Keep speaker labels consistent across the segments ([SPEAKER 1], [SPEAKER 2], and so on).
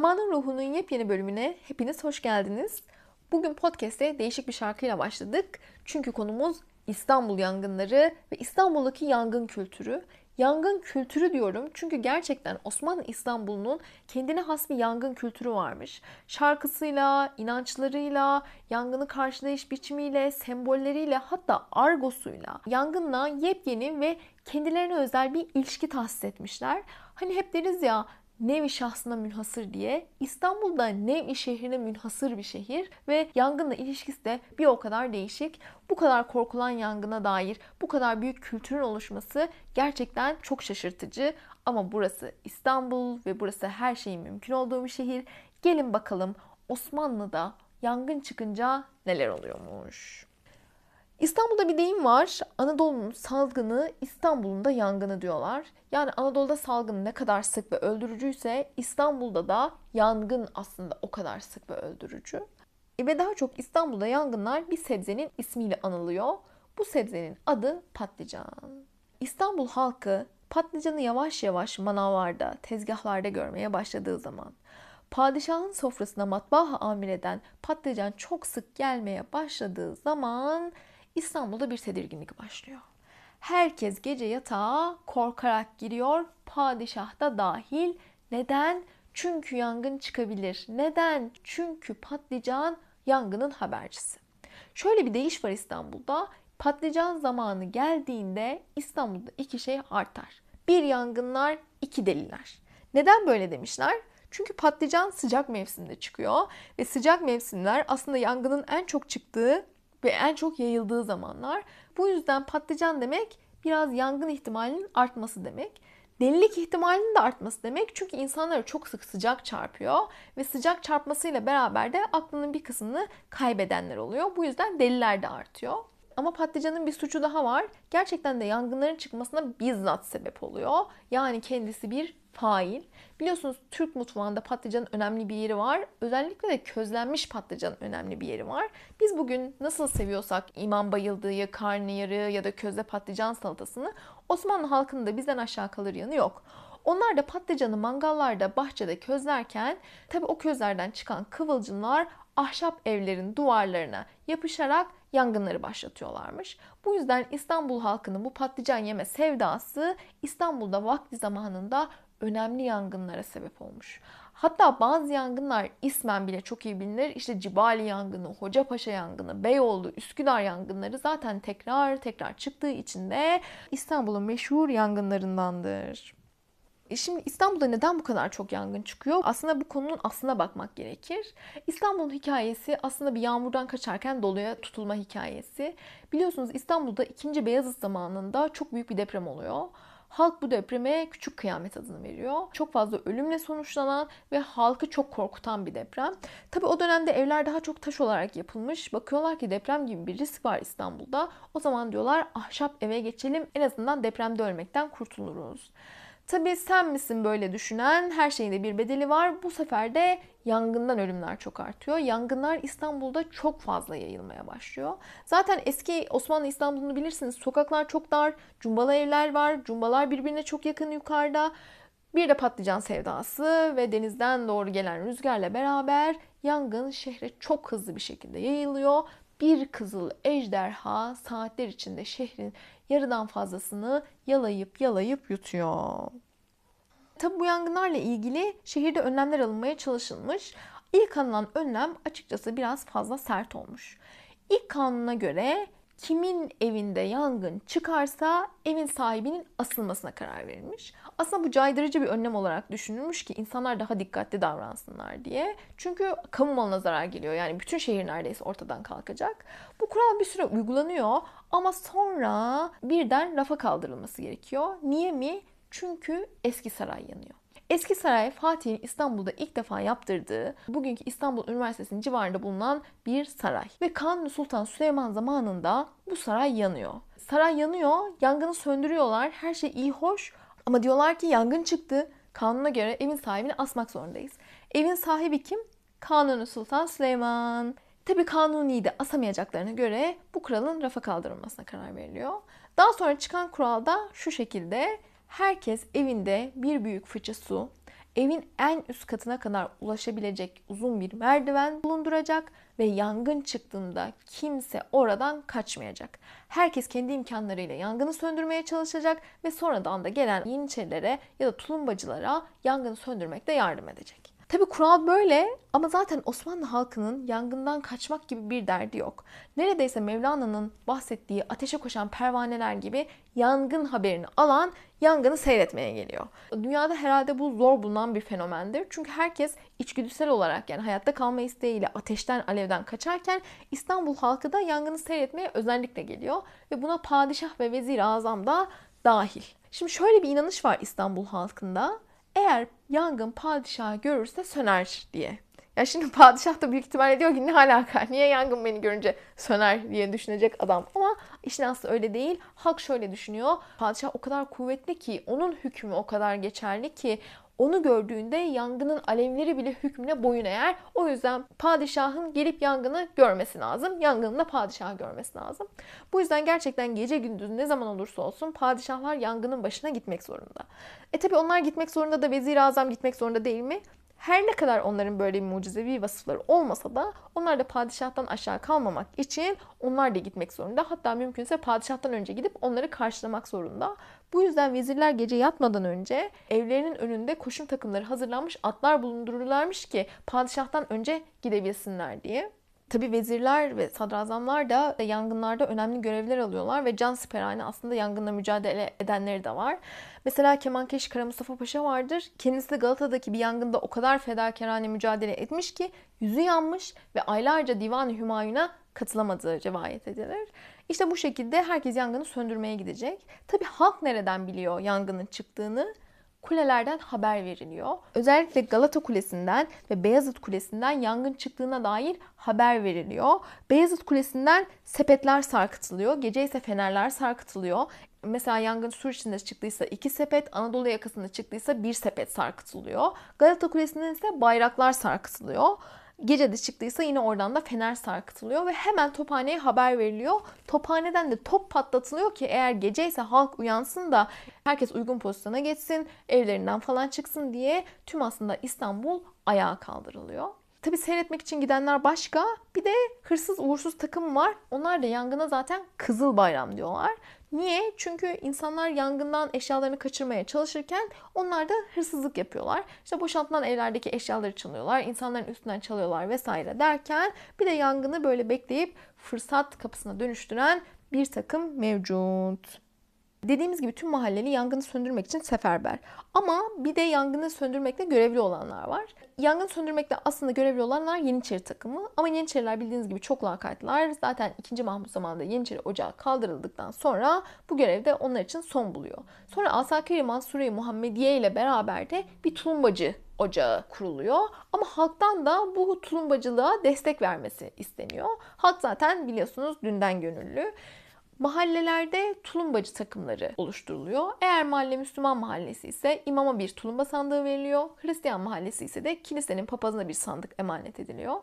[SPEAKER 1] Zamanın Ruhu'nun yepyeni bölümüne hepiniz hoş geldiniz. Bugün podcast'e değişik bir şarkıyla başladık. Çünkü konumuz İstanbul yangınları ve İstanbul'daki yangın kültürü. Yangın kültürü diyorum çünkü gerçekten Osmanlı İstanbul'un kendine has bir yangın kültürü varmış. Şarkısıyla, inançlarıyla, yangını karşılayış biçimiyle, sembolleriyle hatta argosuyla yangınla yepyeni ve kendilerine özel bir ilişki tahsis etmişler. Hani hep deriz ya nevi şahsına münhasır diye. İstanbul'da nevi şehrine münhasır bir şehir ve yangınla ilişkisi de bir o kadar değişik. Bu kadar korkulan yangına dair bu kadar büyük kültürün oluşması gerçekten çok şaşırtıcı. Ama burası İstanbul ve burası her şeyin mümkün olduğu bir şehir. Gelin bakalım Osmanlı'da yangın çıkınca neler oluyormuş. İstanbul'da bir deyim var. Anadolu'nun salgını, İstanbul'un da yangını diyorlar. Yani Anadolu'da salgın ne kadar sık ve öldürücüyse İstanbul'da da yangın aslında o kadar sık ve öldürücü. E ve daha çok İstanbul'da yangınlar bir sebzenin ismiyle anılıyor. Bu sebzenin adı patlıcan. İstanbul halkı patlıcanı yavaş yavaş manavlarda, tezgahlarda görmeye başladığı zaman padişahın sofrasına matbaa amir eden patlıcan çok sık gelmeye başladığı zaman İstanbul'da bir tedirginlik başlıyor. Herkes gece yatağa korkarak giriyor, padişah da dahil. Neden? Çünkü yangın çıkabilir. Neden? Çünkü patlıcan yangının habercisi. Şöyle bir deyiş var İstanbul'da. Patlıcan zamanı geldiğinde İstanbul'da iki şey artar. Bir yangınlar, iki deliler. Neden böyle demişler? Çünkü patlıcan sıcak mevsimde çıkıyor ve sıcak mevsimler aslında yangının en çok çıktığı ve en çok yayıldığı zamanlar. Bu yüzden patlıcan demek biraz yangın ihtimalinin artması demek. Delilik ihtimalinin de artması demek. Çünkü insanlara çok sık sıcak çarpıyor ve sıcak çarpmasıyla beraber de aklının bir kısmını kaybedenler oluyor. Bu yüzden deliler de artıyor. Ama patlıcanın bir suçu daha var. Gerçekten de yangınların çıkmasına bizzat sebep oluyor. Yani kendisi bir fail. Biliyorsunuz Türk mutfağında patlıcanın önemli bir yeri var. Özellikle de közlenmiş patlıcanın önemli bir yeri var. Biz bugün nasıl seviyorsak imam bayıldığı karnıyarı ya da közde patlıcan salatasını Osmanlı halkının da bizden aşağı kalır yanı yok. Onlar da patlıcanı mangallarda, bahçede közlerken tabi o közlerden çıkan kıvılcımlar ahşap evlerin duvarlarına yapışarak yangınları başlatıyorlarmış. Bu yüzden İstanbul halkının bu patlıcan yeme sevdası İstanbul'da vakti zamanında önemli yangınlara sebep olmuş. Hatta bazı yangınlar ismen bile çok iyi bilinir. İşte Cibali yangını, Hocapaşa yangını, Beyoğlu, Üsküdar yangınları zaten tekrar tekrar çıktığı için de İstanbul'un meşhur yangınlarındandır. E şimdi İstanbul'da neden bu kadar çok yangın çıkıyor? Aslında bu konunun aslına bakmak gerekir. İstanbul'un hikayesi aslında bir yağmurdan kaçarken doluya tutulma hikayesi. Biliyorsunuz İstanbul'da 2. Beyazıt zamanında çok büyük bir deprem oluyor. Halk bu depreme küçük kıyamet adını veriyor. Çok fazla ölümle sonuçlanan ve halkı çok korkutan bir deprem. Tabi o dönemde evler daha çok taş olarak yapılmış. Bakıyorlar ki deprem gibi bir risk var İstanbul'da. O zaman diyorlar ahşap eve geçelim en azından depremde ölmekten kurtuluruz. Tabii sen misin böyle düşünen? Her şeyin de bir bedeli var. Bu sefer de yangından ölümler çok artıyor. Yangınlar İstanbul'da çok fazla yayılmaya başlıyor. Zaten eski Osmanlı İstanbul'unu bilirsiniz. Sokaklar çok dar, cumbalı evler var. Cumbalar birbirine çok yakın yukarıda. Bir de patlıcan sevdası ve denizden doğru gelen rüzgarla beraber yangın şehre çok hızlı bir şekilde yayılıyor. Bir kızıl ejderha saatler içinde şehrin yarıdan fazlasını yalayıp yalayıp yutuyor. Tabi bu yangınlarla ilgili şehirde önlemler alınmaya çalışılmış. İlk alınan önlem açıkçası biraz fazla sert olmuş. İlk kanuna göre kimin evinde yangın çıkarsa evin sahibinin asılmasına karar verilmiş. Aslında bu caydırıcı bir önlem olarak düşünülmüş ki insanlar daha dikkatli davransınlar diye. Çünkü kamu malına zarar geliyor. Yani bütün şehir neredeyse ortadan kalkacak. Bu kural bir süre uygulanıyor ama sonra birden rafa kaldırılması gerekiyor. Niye mi? Çünkü eski saray yanıyor. Eski saray Fatih'in İstanbul'da ilk defa yaptırdığı bugünkü İstanbul Üniversitesi'nin civarında bulunan bir saray. Ve Kanuni Sultan Süleyman zamanında bu saray yanıyor. Saray yanıyor, yangını söndürüyorlar, her şey iyi hoş ama diyorlar ki yangın çıktı. kanuna göre evin sahibini asmak zorundayız. Evin sahibi kim? Kanuni Sultan Süleyman. Tabi Kanuni'yi de asamayacaklarına göre bu kuralın rafa kaldırılmasına karar veriliyor. Daha sonra çıkan kuralda şu şekilde herkes evinde bir büyük fıçı su, evin en üst katına kadar ulaşabilecek uzun bir merdiven bulunduracak ve yangın çıktığında kimse oradan kaçmayacak. Herkes kendi imkanlarıyla yangını söndürmeye çalışacak ve sonradan da gelen yeniçerilere ya da tulumbacılara yangını söndürmekte yardım edecek. Tabi kural böyle ama zaten Osmanlı halkının yangından kaçmak gibi bir derdi yok. Neredeyse Mevlana'nın bahsettiği ateşe koşan pervaneler gibi yangın haberini alan yangını seyretmeye geliyor. Dünyada herhalde bu zor bulunan bir fenomendir. Çünkü herkes içgüdüsel olarak yani hayatta kalma isteğiyle ateşten, alevden kaçarken İstanbul halkı da yangını seyretmeye özellikle geliyor. Ve buna padişah ve vezir azam da dahil. Şimdi şöyle bir inanış var İstanbul halkında. Eğer yangın padişahı görürse söner diye. Ya şimdi padişah da büyük ihtimalle diyor ki ne alaka? Niye yangın beni görünce söner diye düşünecek adam. Ama işin aslı öyle değil. Halk şöyle düşünüyor. Padişah o kadar kuvvetli ki, onun hükmü o kadar geçerli ki onu gördüğünde yangının alevleri bile hükmüne boyun eğer. O yüzden padişahın gelip yangını görmesi lazım. Yangının da padişahı görmesi lazım. Bu yüzden gerçekten gece gündüz ne zaman olursa olsun padişahlar yangının başına gitmek zorunda. E tabi onlar gitmek zorunda da vezir azam gitmek zorunda değil mi? Her ne kadar onların böyle bir mucizevi vasıfları olmasa da onlar da padişahtan aşağı kalmamak için onlar da gitmek zorunda. Hatta mümkünse padişahtan önce gidip onları karşılamak zorunda. Bu yüzden vezirler gece yatmadan önce evlerinin önünde koşum takımları hazırlanmış atlar bulundururlarmış ki padişahtan önce gidebilsinler diye. Tabi vezirler ve sadrazamlar da yangınlarda önemli görevler alıyorlar ve can siperhane aslında yangınla mücadele edenleri de var. Mesela Kemankeş Kara Mustafa Paşa vardır. Kendisi Galata'daki bir yangında o kadar fedakarane mücadele etmiş ki yüzü yanmış ve aylarca Divan-ı Hümayun'a katılamadığı rivayet edilir. İşte bu şekilde herkes yangını söndürmeye gidecek. Tabi halk nereden biliyor yangının çıktığını? Kulelerden haber veriliyor. Özellikle Galata Kulesi'nden ve Beyazıt Kulesi'nden yangın çıktığına dair haber veriliyor. Beyazıt Kulesi'nden sepetler sarkıtılıyor. Gece ise fenerler sarkıtılıyor. Mesela yangın sur içinde çıktıysa iki sepet, Anadolu yakasında çıktıysa bir sepet sarkıtılıyor. Galata Kulesi'nden ise bayraklar sarkıtılıyor. Gece de çıktıysa yine oradan da fener sarkıtılıyor ve hemen tophaneye haber veriliyor. Tophaneden de top patlatılıyor ki eğer gece ise halk uyansın da herkes uygun pozisyona geçsin, evlerinden falan çıksın diye tüm aslında İstanbul ayağa kaldırılıyor. Tabi seyretmek için gidenler başka. Bir de hırsız uğursuz takım var. Onlar da yangına zaten Kızıl Bayram diyorlar. Niye? Çünkü insanlar yangından eşyalarını kaçırmaya çalışırken onlar da hırsızlık yapıyorlar. İşte boşaltılan evlerdeki eşyaları çalıyorlar, insanların üstünden çalıyorlar vesaire derken bir de yangını böyle bekleyip fırsat kapısına dönüştüren bir takım mevcut. Dediğimiz gibi tüm mahalleli yangını söndürmek için seferber. Ama bir de yangını söndürmekte görevli olanlar var. Yangın söndürmekte aslında görevli olanlar Yeniçeri takımı. Ama Yeniçeriler bildiğiniz gibi çok lakaytlar. Zaten 2. Mahmut zamanında Yeniçeri Ocağı kaldırıldıktan sonra bu görevde onlar için son buluyor. Sonra Asakir-i Mansure-i Muhammediye ile beraber de bir tulumbacı ocağı kuruluyor. Ama halktan da bu tulumbacılığa destek vermesi isteniyor. Halk zaten biliyorsunuz dünden gönüllü. Mahallelerde tulumbacı takımları oluşturuluyor. Eğer mahalle Müslüman mahallesi ise imama bir tulumba sandığı veriliyor. Hristiyan mahallesi ise de kilisenin papazına bir sandık emanet ediliyor.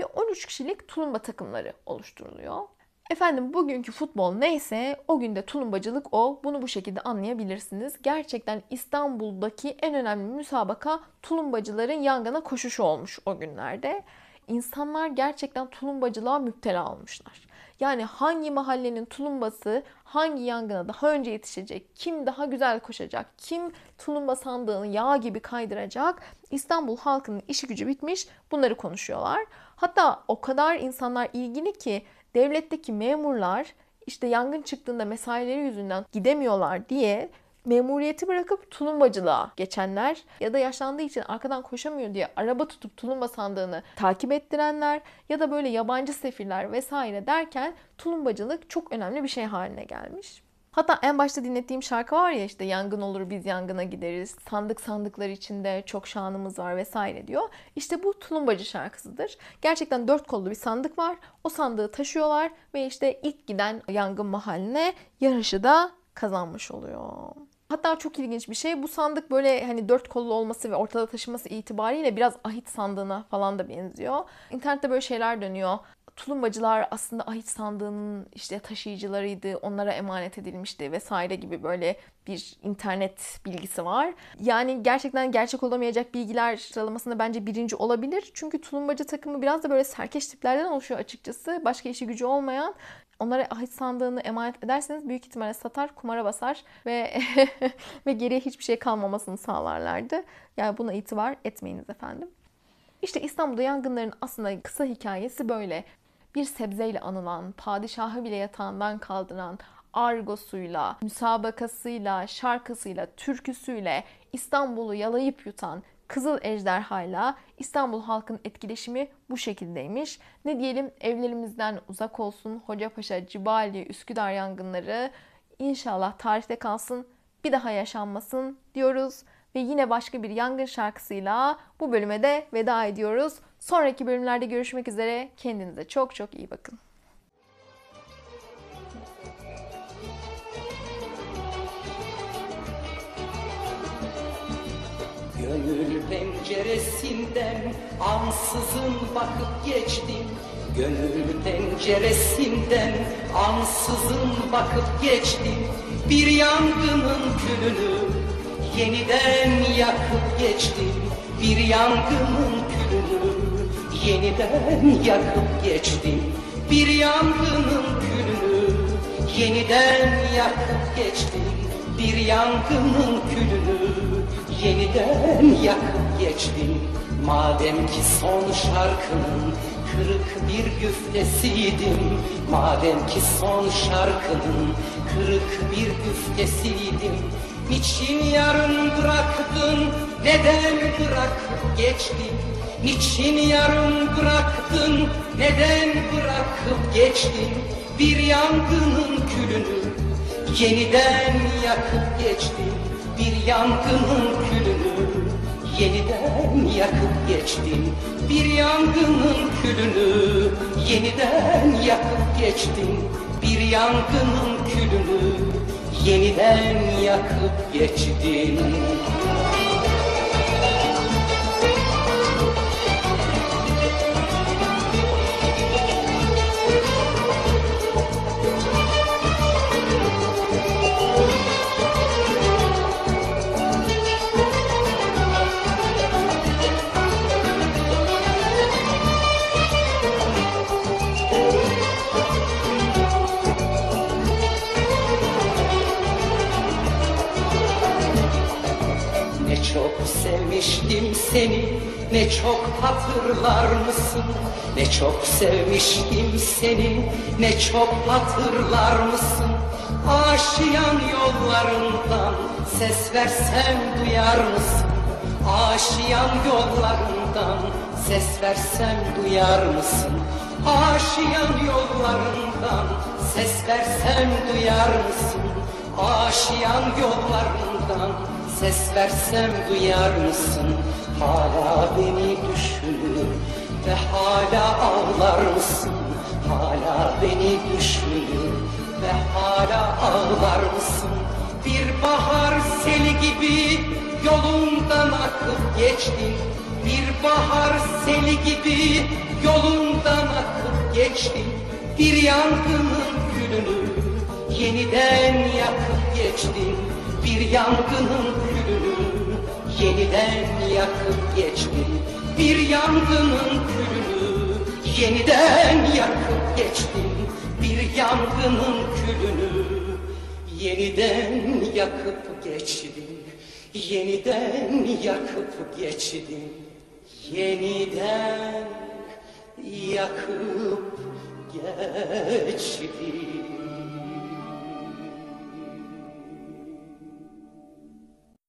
[SPEAKER 1] Ve 13 kişilik tulumba takımları oluşturuluyor. Efendim bugünkü futbol neyse o günde tulumbacılık o. Bunu bu şekilde anlayabilirsiniz. Gerçekten İstanbul'daki en önemli müsabaka tulumbacıların yangına koşuşu olmuş o günlerde. İnsanlar gerçekten tulumbacılığa müptela olmuşlar. Yani hangi mahallenin tulumbası hangi yangına daha önce yetişecek, kim daha güzel koşacak, kim tulumba sandığını yağ gibi kaydıracak. İstanbul halkının işi gücü bitmiş bunları konuşuyorlar. Hatta o kadar insanlar ilgili ki devletteki memurlar işte yangın çıktığında mesaileri yüzünden gidemiyorlar diye memuriyeti bırakıp tulumbacılığa geçenler ya da yaşlandığı için arkadan koşamıyor diye araba tutup tulumba sandığını takip ettirenler ya da böyle yabancı sefirler vesaire derken tulumbacılık çok önemli bir şey haline gelmiş. Hatta en başta dinlettiğim şarkı var ya işte yangın olur biz yangına gideriz. Sandık sandıklar içinde çok şanımız var vesaire diyor. İşte bu tulumbacı şarkısıdır. Gerçekten dört kollu bir sandık var. O sandığı taşıyorlar ve işte ilk giden yangın mahalline yarışı da kazanmış oluyor. Hatta çok ilginç bir şey bu sandık böyle hani dört kollu olması ve ortada taşıması itibariyle biraz ahit sandığına falan da benziyor. İnternette böyle şeyler dönüyor. Tulumbacılar aslında ahit sandığının işte taşıyıcılarıydı, onlara emanet edilmişti vesaire gibi böyle bir internet bilgisi var. Yani gerçekten gerçek olamayacak bilgiler sıralamasında bence birinci olabilir. Çünkü tulumbacı takımı biraz da böyle serkeş tiplerden oluşuyor açıkçası. Başka işi gücü olmayan onlara ahit sandığını emanet ederseniz büyük ihtimalle satar, kumara basar ve ve geriye hiçbir şey kalmamasını sağlarlardı. Yani buna itibar etmeyiniz efendim. İşte İstanbul'da yangınların aslında kısa hikayesi böyle. Bir sebzeyle anılan, padişahı bile yatağından kaldıran, argosuyla, müsabakasıyla, şarkısıyla, türküsüyle İstanbul'u yalayıp yutan Kızıl Ejderha'yla İstanbul halkın etkileşimi bu şekildeymiş. Ne diyelim evlerimizden uzak olsun Hocapaşa, Cibali, Üsküdar yangınları inşallah tarihte kalsın bir daha yaşanmasın diyoruz. Ve yine başka bir yangın şarkısıyla bu bölüme de veda ediyoruz. Sonraki bölümlerde görüşmek üzere. Kendinize çok çok iyi bakın.
[SPEAKER 2] Gönül penceresinden ansızın bakıp geçtim Gönül penceresinden ansızın bakıp geçtim Bir yangının külünü yeniden yakıp geçtim Bir yangının külünü. Yeniden yakıp geçtim Bir yangının külünü. Yeniden yakıp geçtim Bir yangının külünü. Yeniden yakıp geçtim Madem ki son şarkının kırık bir güftesiydim Madem ki son şarkının kırık bir güftesiydim Niçin yarım bıraktın? Neden bırakıp geçtin Niçin yarım bıraktın? Neden bırakıp geçtin Bir yangının külünü yeniden yakıp geçtin bir yangının külünü yeniden yakıp geçtin Bir yangının külünü yeniden yakıp geçtin Bir yangının külünü yeniden yakıp geçtin Ne çok hatırlar mısın? Ne çok sevmiştim seni. Ne çok hatırlar mısın? Aşiyan yollarından Ses versem duyar mısın? Aşiyan yollarından Ses versem duyar mısın? Aşiyan yollarından Ses versem duyar mısın? Aşiyan yollarından Ses versem duyar mısın? Hala beni düşünür ve hala ağlar mısın? Hala beni düşünür ve hala ağlar mısın? Bir bahar seli gibi yolundan akıp geçtin. Bir bahar seli gibi yolundan akıp geçtin. Bir yangının külünü yeniden yakıp geçtin bir yangının yeniden yakıp geçtin bir yangının külünü yeniden yakıp geçtin bir yangının külünü yeniden yakıp geçtin yeniden yakıp geçtin yeniden yakıp geçtin